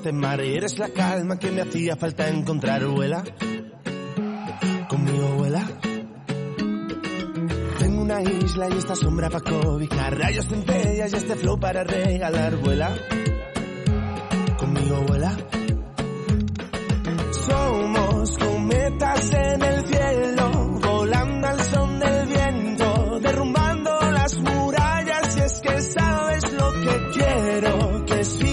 Este mar y eres la calma que me hacía falta encontrar, vuela. Conmigo vuela. Tengo una isla y esta sombra para cobijar, rayos centellas y este flow para regalar, vuela. Conmigo vuela. Somos cometas en el cielo, volando al son del viento, derrumbando las murallas y es que sabes lo que quiero, que si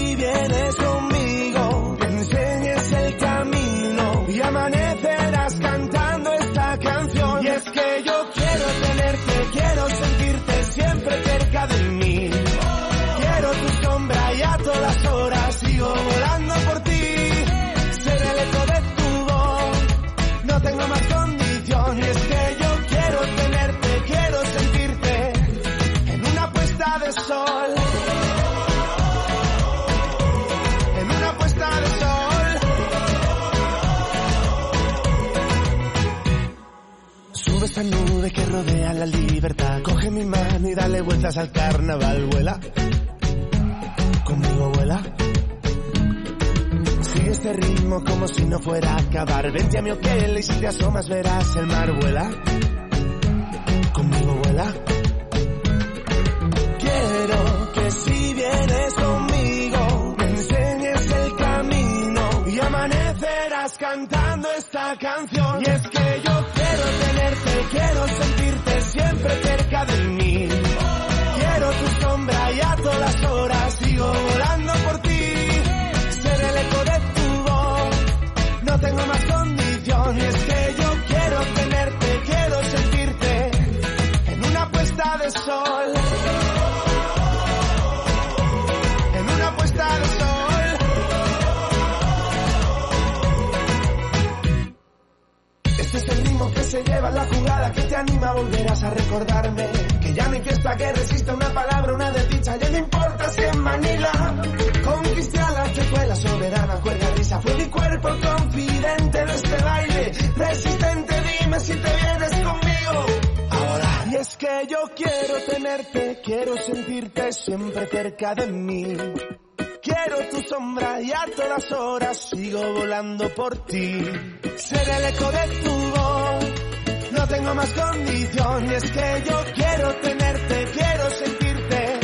rodea la libertad. Coge mi mano y dale vueltas al carnaval. Vuela. Conmigo vuela. Sigue este ritmo como si no fuera a acabar. Vente a mi hotel y si te asomas verás el mar. Vuela. Conmigo vuela. Quiero que si vienes conmigo me enseñes el camino y amanecerás cantando esta canción. Cerca de mí. Se lleva la jugada que te anima, volverás a recordarme. Que ya no hay que resista una palabra, una desdicha, ya no importa si en Manila. Conquisté a la que fue soberana, cuerda risa, fue mi cuerpo confidente de este baile. Resistente, dime si te vienes conmigo. Ahora, y es que yo quiero tenerte, quiero sentirte siempre cerca de mí. Quiero tu sombra y a todas horas sigo volando por ti. Ser el eco de tu voz, tengo más condición. Y es que yo quiero tenerte, quiero sentirte.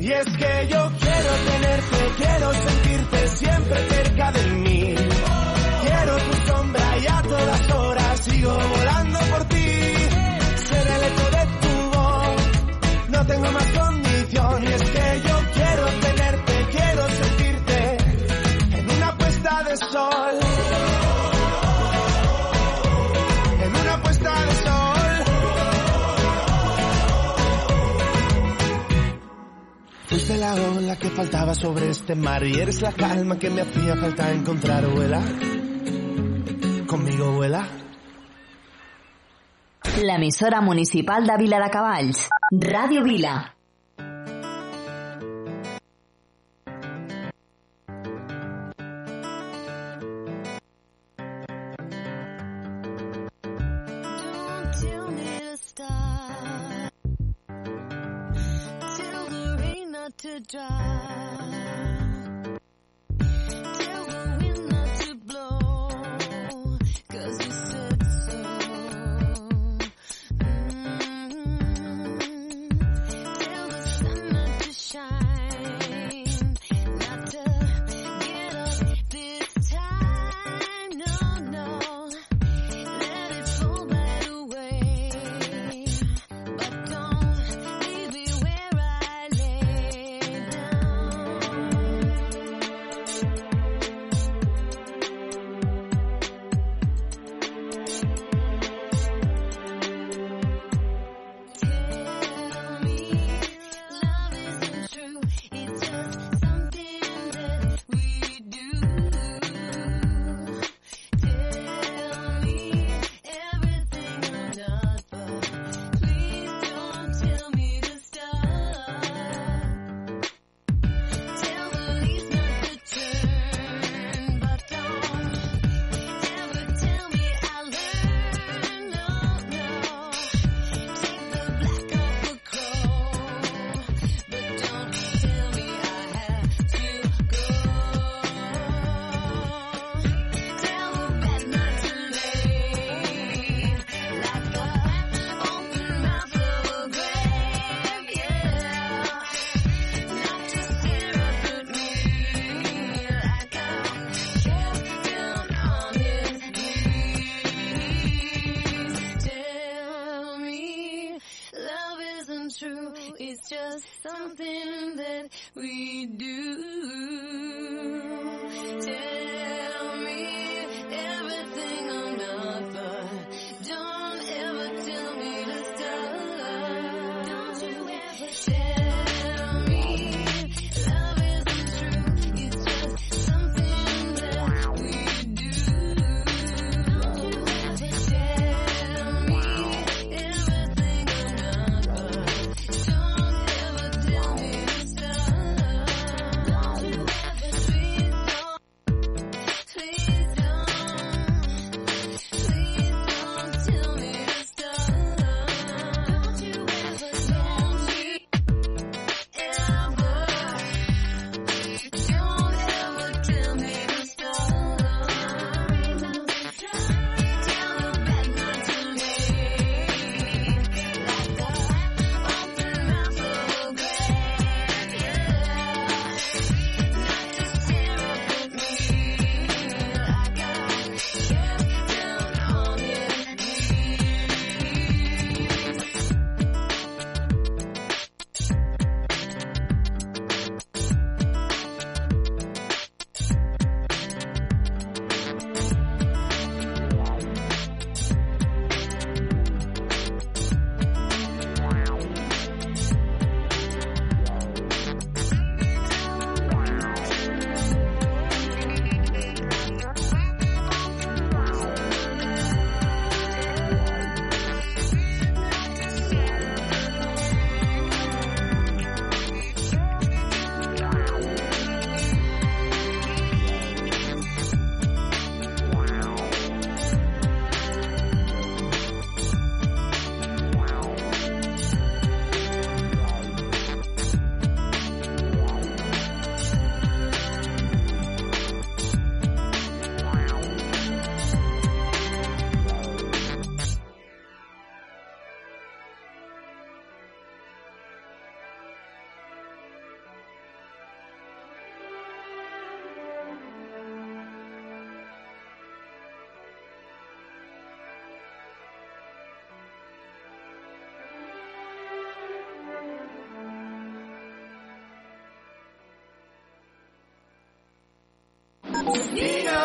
Y es que yo quiero tenerte, quiero sentirte siempre cerca de mí. Quiero tu sombra y a todas horas sigo volando por ti. Ser el eco de tu voz, no tengo más la ola que faltaba sobre este mar y eres la calma que me hacía falta encontrar, vuela. Conmigo vuela. L'emissora municipal de Vila de Cavalls. Ràdio Vila. dark.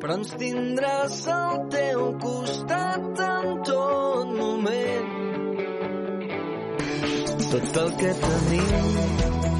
però ens tindràs al teu costat en tot moment. Tot el que tenim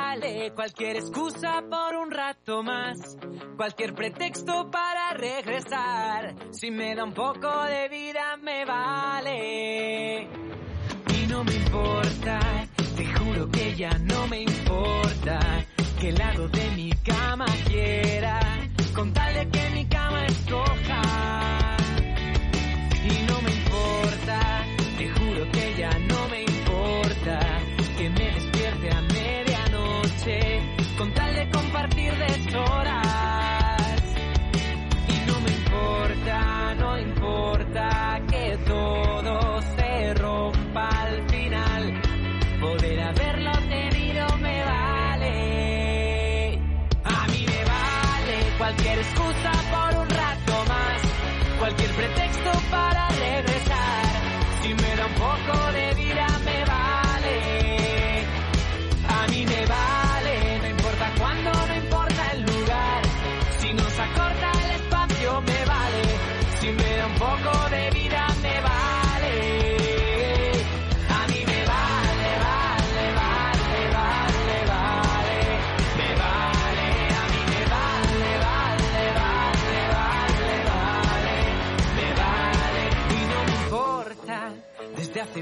cualquier excusa por un rato más, cualquier pretexto para regresar. Si me da un poco de vida me vale. Y no me importa, te juro que ya no me importa qué lado de mi cama quiera, con tal de que mi cama escoja. Medianoche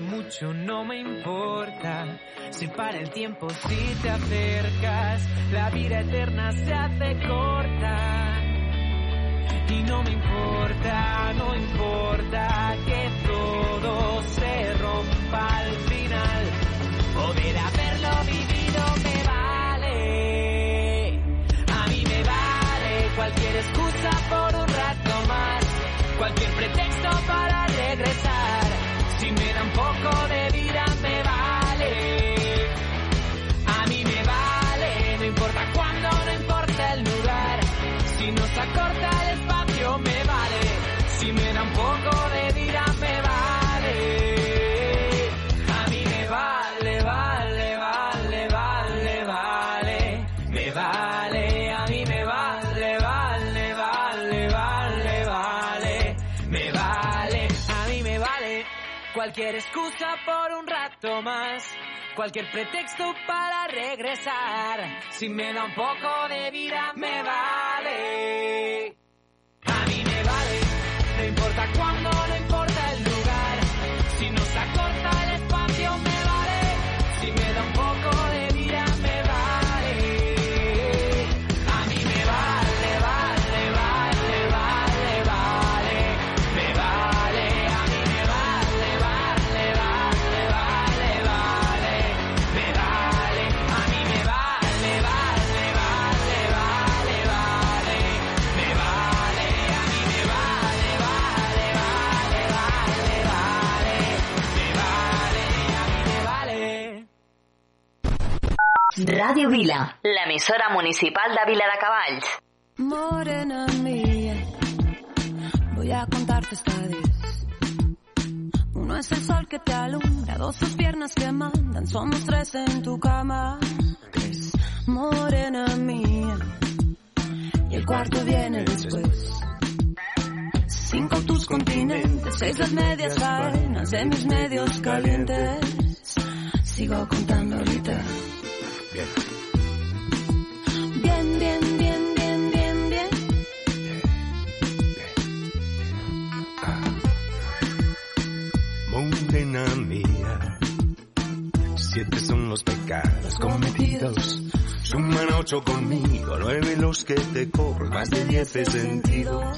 mucho no me importa. Se para el tiempo si te acercas. La vida eterna se hace corta. Y no me importa, no importa que todo se rompa al final. Poder haberlo vivido me vale. A mí me vale cualquier excusa por un rato más. Cualquier pretexto para regresar. Si un poco de Cualquier excusa por un rato más, cualquier pretexto para regresar. Si me da un poco de vida, me vale. Radio Vila, l'emissora municipal de Vila de Cavalls. Morena mía, voy a contarte esta vez. Uno es el sol que te alumbra, dos sus piernas que mandan, somos tres en tu cama. Morena mía, y el cuarto viene después. Cinco tus continentes, seis las medias faenas de mis medios calientes. Sigo contando ahorita. Bien, bien, bien, bien, bien, bien. Morena mía, siete son los pecados cometidos. Suman ocho conmigo, nueve los que te cobro, más de diez he sentido.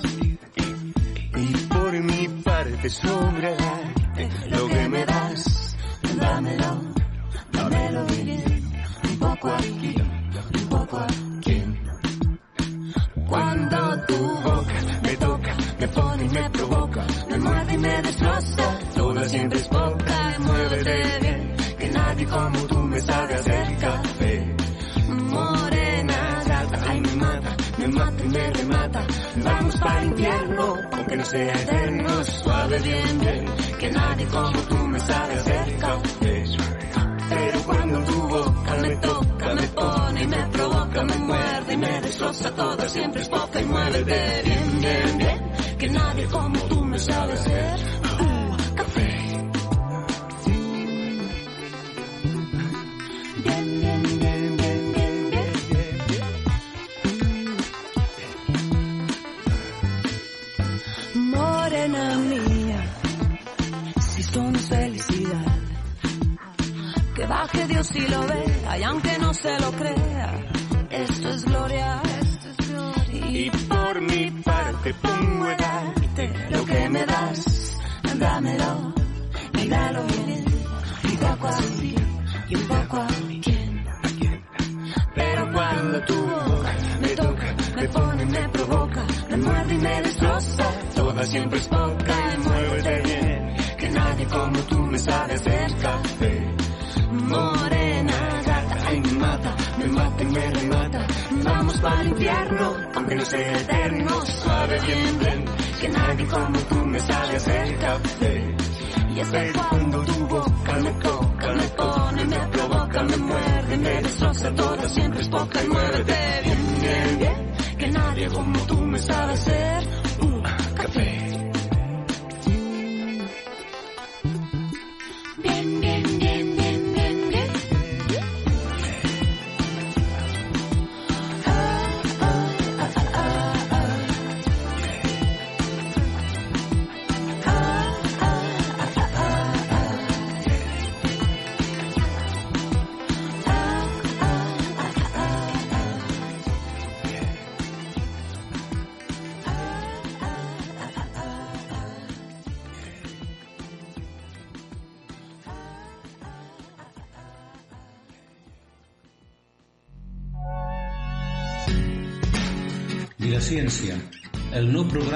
Y por mi parte sobra lo que me das, Dámelo, bien. Poco aquí, un poco. Cuando tu boca me toca, me pone y me provoca, me muerde y me destroza. Toda siempre es poca, muévete bien, que nadie como tú me sabe hacer café. Morena gata, ay me mata, me mata y me remata. Vamos para el infierno, aunque no sea eterno, suave bien bien, que nadie como tú me sabe hacer café. Pero cuando tu boca me toca, y me provoca, me muerde y me destroza, toda siempre es poca y muévete bien, bien, bien, que nadie como tú me sabe hacer uh, café. Bien, bien, bien, bien, bien, bien. Morena mía, si esto no es felicidad, que baje Dios y lo vea, y aunque no se lo crea, esto es gloria, esto es gloria. y por mi parte pongo a darte lo que me das. dámelo, y dalo bien, y poco así, y un poco a quien. Pero cuando tu boca me toca, me pone, me provoca, me muerde y me destroza, toda siempre es poca y muévete bien, que nadie como tú me sabe hacer café. Ay me mata, me mata y me remata, vamos para el infierno, aunque no sea eterno, suave bien que nadie como tú me sabe hacer café. Y que cuando tu boca me toca, me pone, me provoca, me muerde, me destroza, todo. Siempre es poca y muévete bien, bien, bien, que nadie como tú me sabe hacer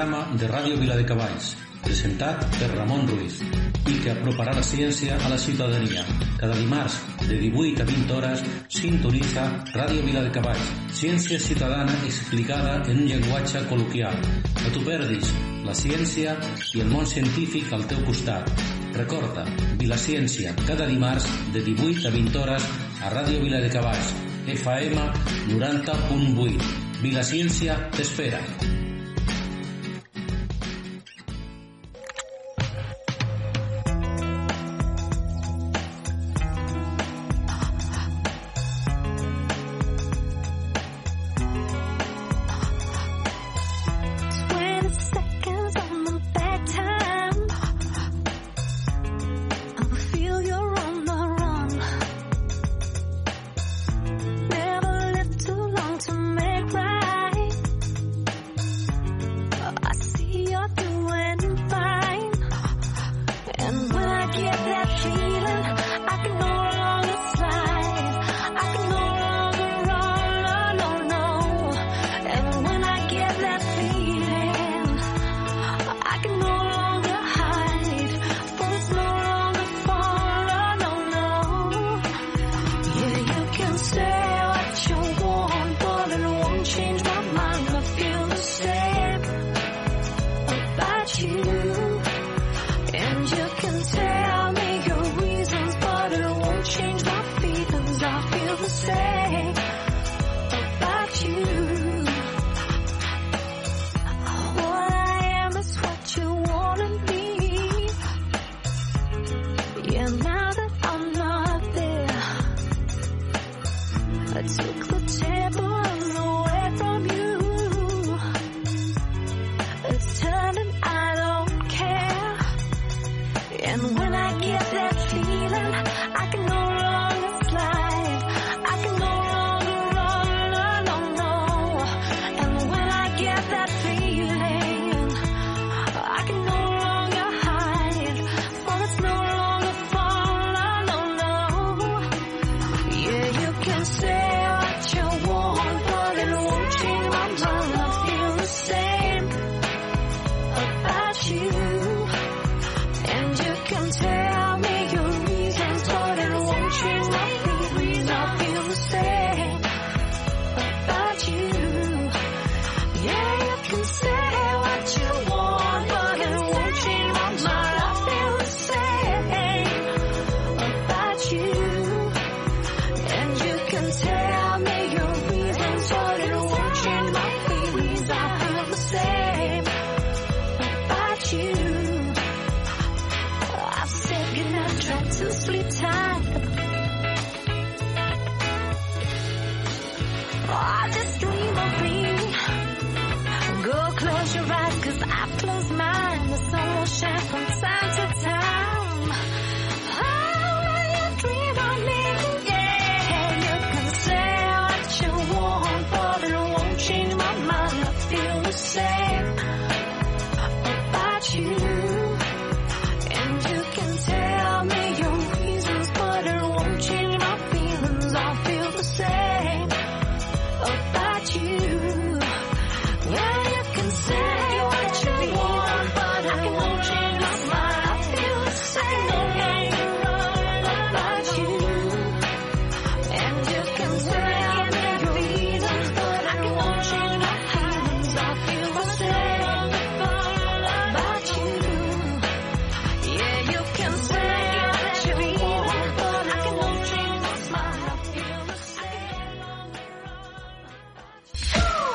programa de Ràdio Viladecavalls, presentat per Ramon Ruiz i que aproparà la ciència a la ciutadania. Cada dimarts, de 18 a 20 hores, sintoniza Ràdio Viladecavalls, ciència ciutadana explicada en un llenguatge col·loquial. No t'ho perdis, la ciència i el món científic al teu costat. Recorda, Vilaciència, cada dimarts, de 18 a 20 hores, a Ràdio Viladecavalls, FM 90.8. Vilaciència t'espera.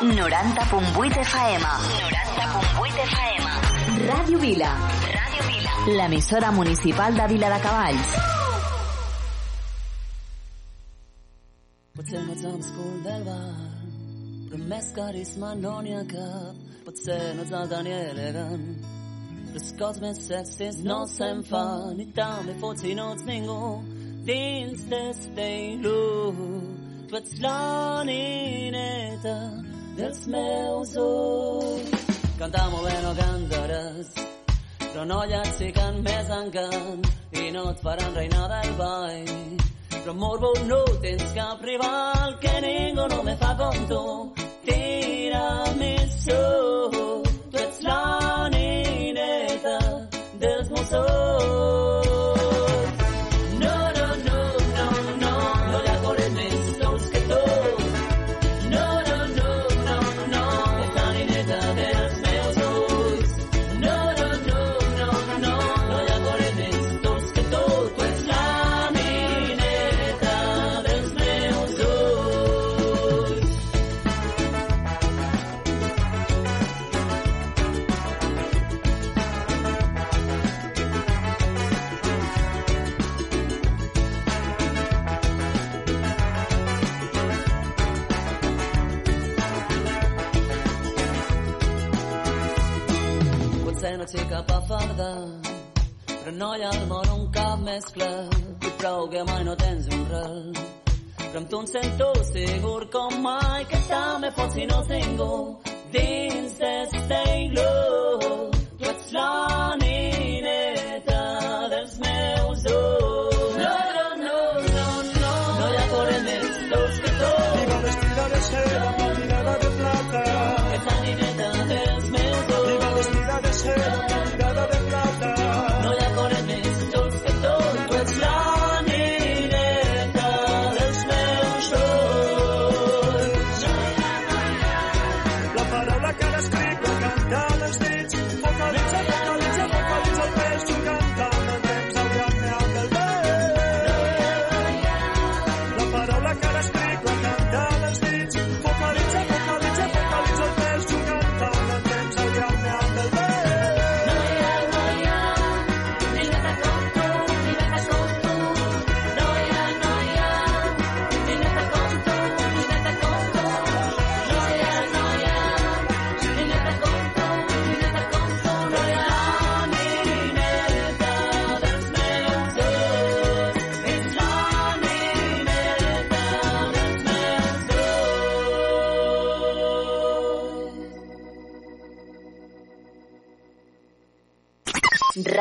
90.8 FM. 90.8 FM. Ràdio Vila. Ràdio Vila. L'emissora municipal de Vila de Cavalls. Potser no ets l'amscul del bar, però més carisma no n'hi ha cap. Potser no ets el Daniel Egan, les cots més sexis no se'n fan, i també fots i no ets ningú dins d'este il·lú. Tu ets la nineta dels meus ulls. Cantar molt bé no cantaràs, però noies sí que més encant i no et faran reina del ball. Però morbo no tens cap rival, que ningú no me fa com tu. Tira més sol, tu ets la nineta dels meus ulls. vegada però noia al món un cap més clar i prou que mai no tens un rel. Però amb tu em sento segur com mai que també pot si no tengo dins d'este il·lusió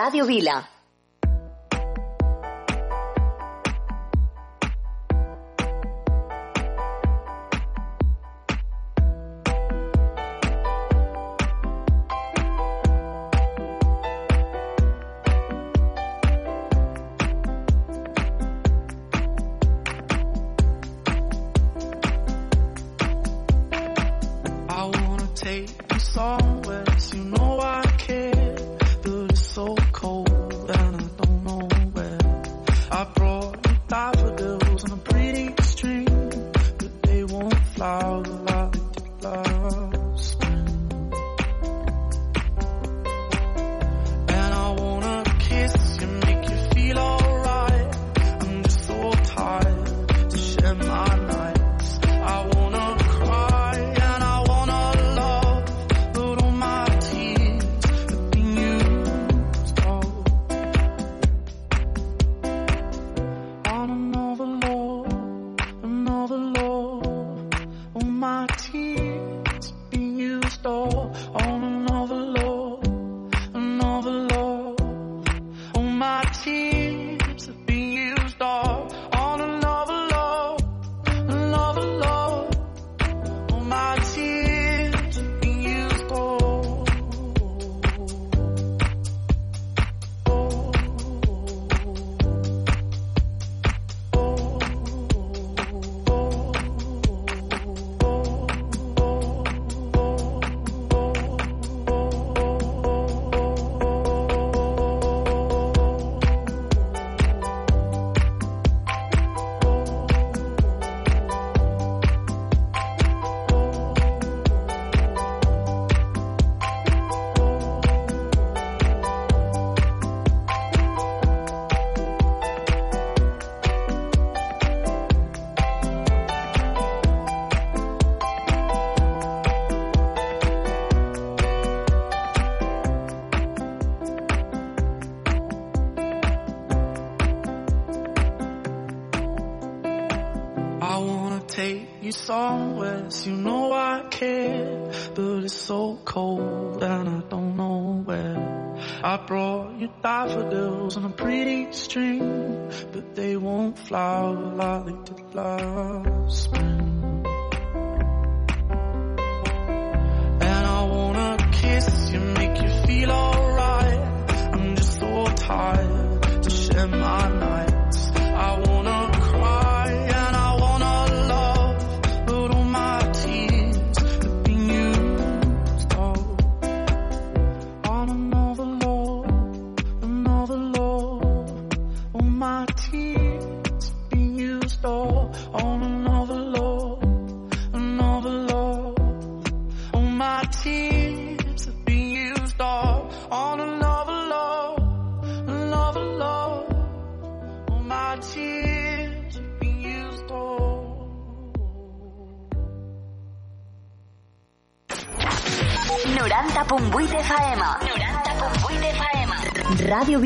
Radio Vila. I brought you daffodils on a pretty string, but they won't flower like they did last spring.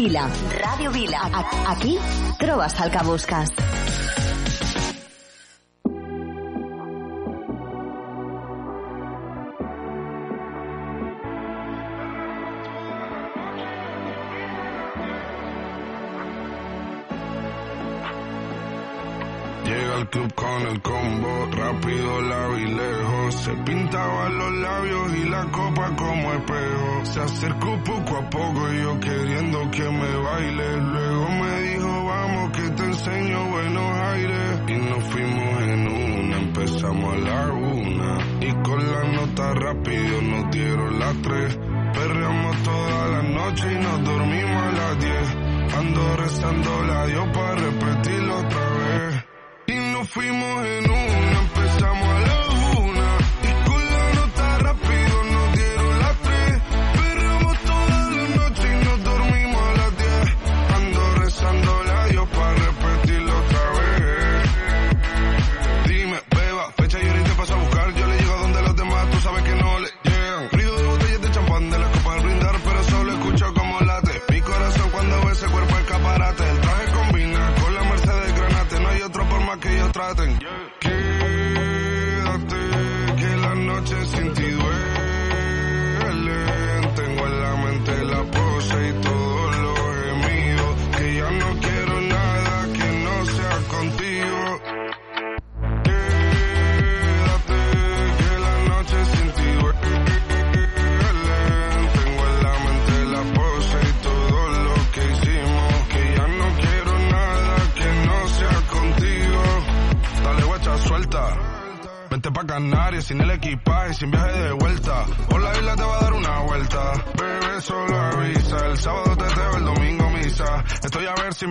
Vila. Radio Vila. Aquí trobes el que busques.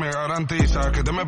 me garantiza que te me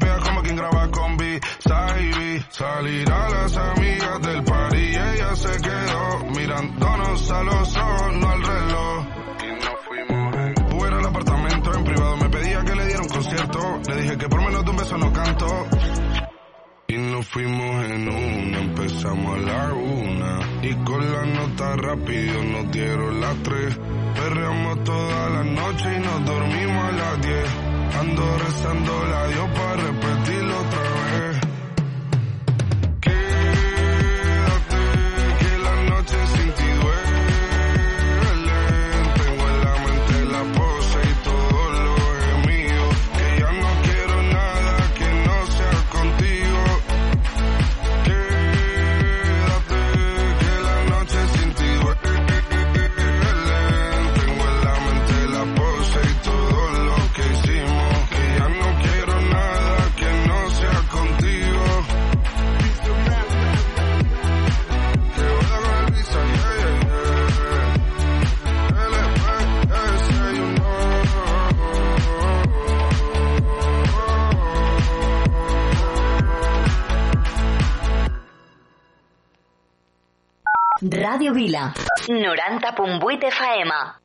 Vila. 90.8 FM.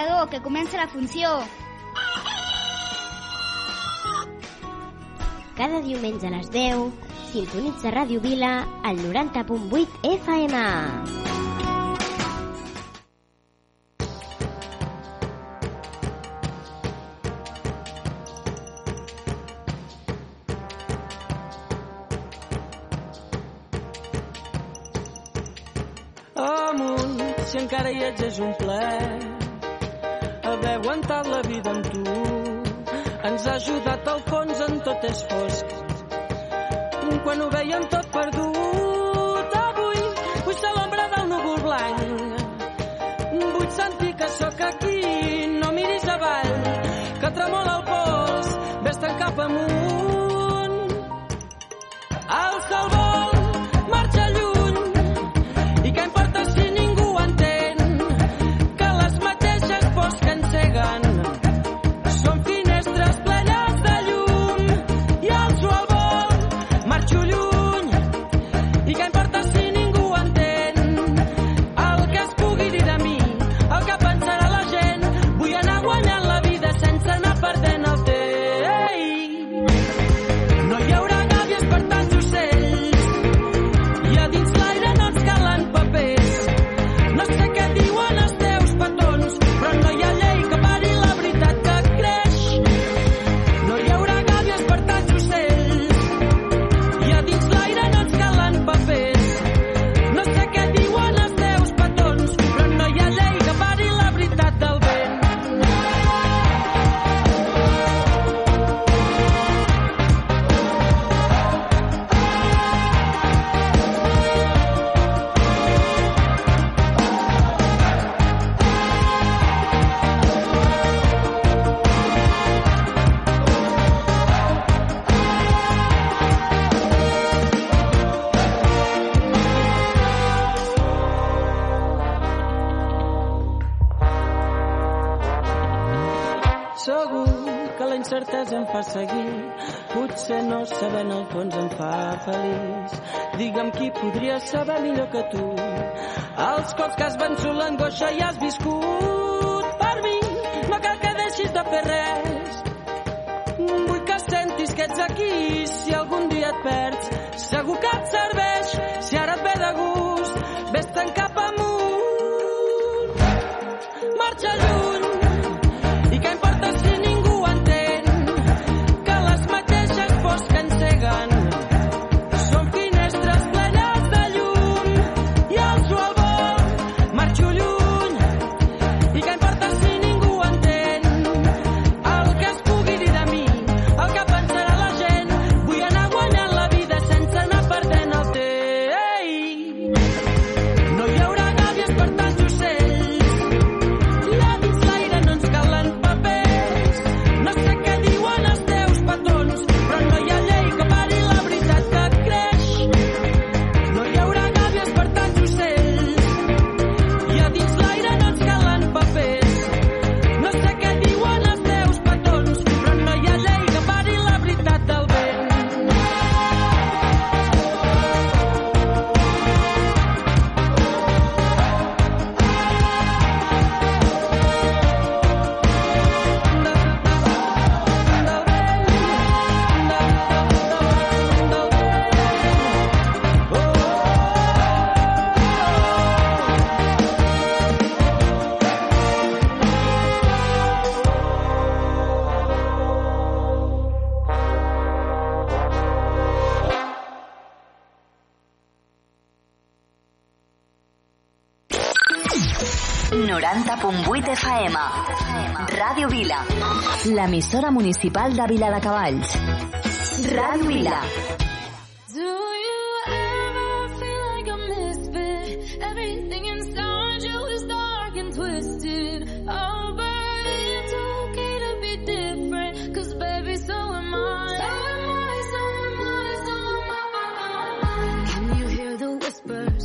despertador, que comença la funció. Cada diumenge a les 10, sintonitza Ràdio Vila al 90.8 FM. saber millor que tu. Els cops que has vençut l'angoixa i has viscut FM. Ràdio Vila. L'emissora municipal de Vila de Cavalls. Ràdio Vila. You ever feel like a misbe? Everything in Sanjo is dark and twisted. Everybody took it a bit different cuz baby so and mine. So and mine, so and mine. Can you hear the whispers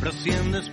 Pero si andas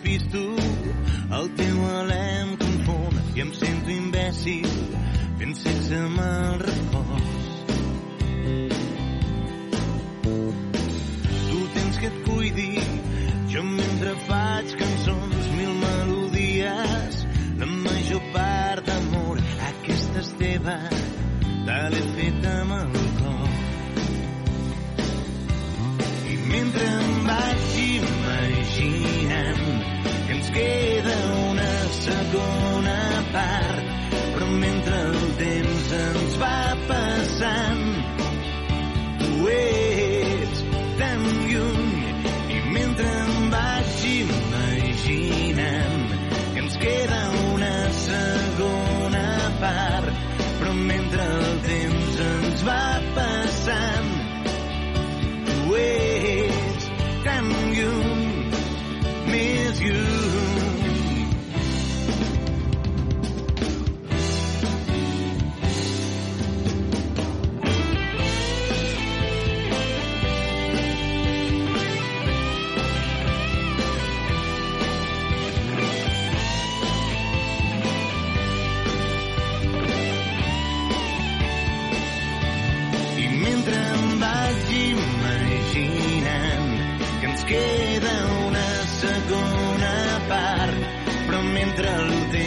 mientras luté.